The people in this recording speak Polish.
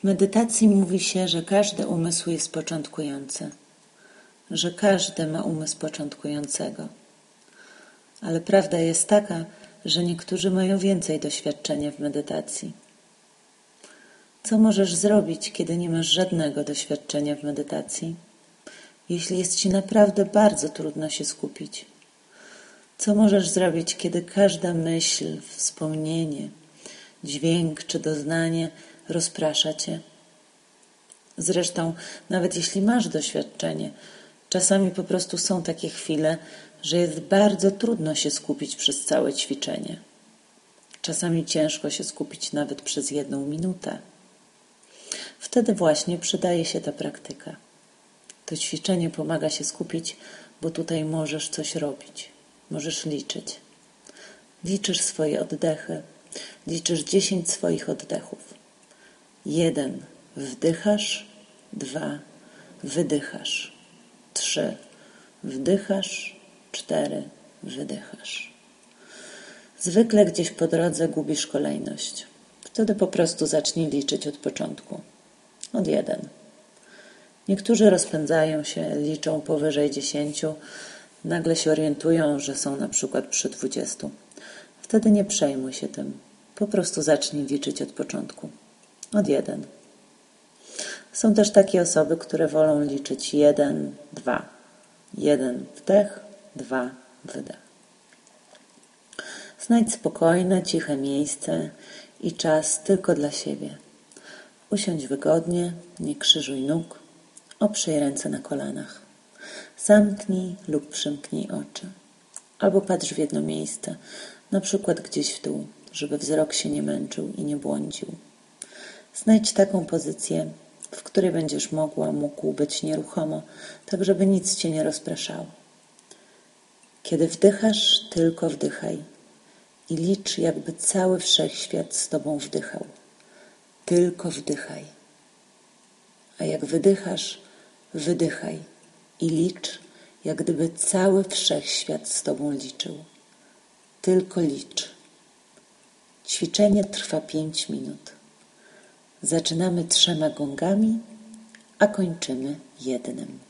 W medytacji mówi się, że każdy umysł jest początkujący, że każdy ma umysł początkującego. Ale prawda jest taka, że niektórzy mają więcej doświadczenia w medytacji. Co możesz zrobić, kiedy nie masz żadnego doświadczenia w medytacji? Jeśli jest ci naprawdę bardzo trudno się skupić. Co możesz zrobić, kiedy każda myśl, wspomnienie, dźwięk czy doznanie rozprasza cię? Zresztą, nawet jeśli masz doświadczenie, czasami po prostu są takie chwile, że jest bardzo trudno się skupić przez całe ćwiczenie. Czasami ciężko się skupić nawet przez jedną minutę. Wtedy właśnie przydaje się ta praktyka. To ćwiczenie pomaga się skupić, bo tutaj możesz coś robić, możesz liczyć. Liczysz swoje oddechy, liczysz dziesięć swoich oddechów. Jeden wdychasz, dwa wydychasz, trzy wdychasz, cztery wydychasz. Zwykle gdzieś po drodze gubisz kolejność. Wtedy po prostu zacznij liczyć od początku. Od jeden. Niektórzy rozpędzają się, liczą powyżej dziesięciu, nagle się orientują, że są na przykład przy dwudziestu. Wtedy nie przejmuj się tym. Po prostu zacznij liczyć od początku. Od jeden. Są też takie osoby, które wolą liczyć jeden, dwa. Jeden wdech, dwa wydech. Znajdź spokojne, ciche miejsce i czas tylko dla siebie. Usiądź wygodnie, nie krzyżuj nóg, oprzyj ręce na kolanach. Zamknij lub przymknij oczy. Albo patrz w jedno miejsce, na przykład gdzieś w dół, żeby wzrok się nie męczył i nie błądził. Znajdź taką pozycję, w której będziesz mogła, mógł być nieruchomo, tak żeby nic cię nie rozpraszało. Kiedy wdychasz, tylko wdychaj i licz, jakby cały wszechświat z tobą wdychał. Tylko wdychaj. A jak wydychasz, wydychaj i licz, jak gdyby cały wszechświat z tobą liczył. Tylko licz. Ćwiczenie trwa pięć minut. Zaczynamy trzema gongami, a kończymy jednym.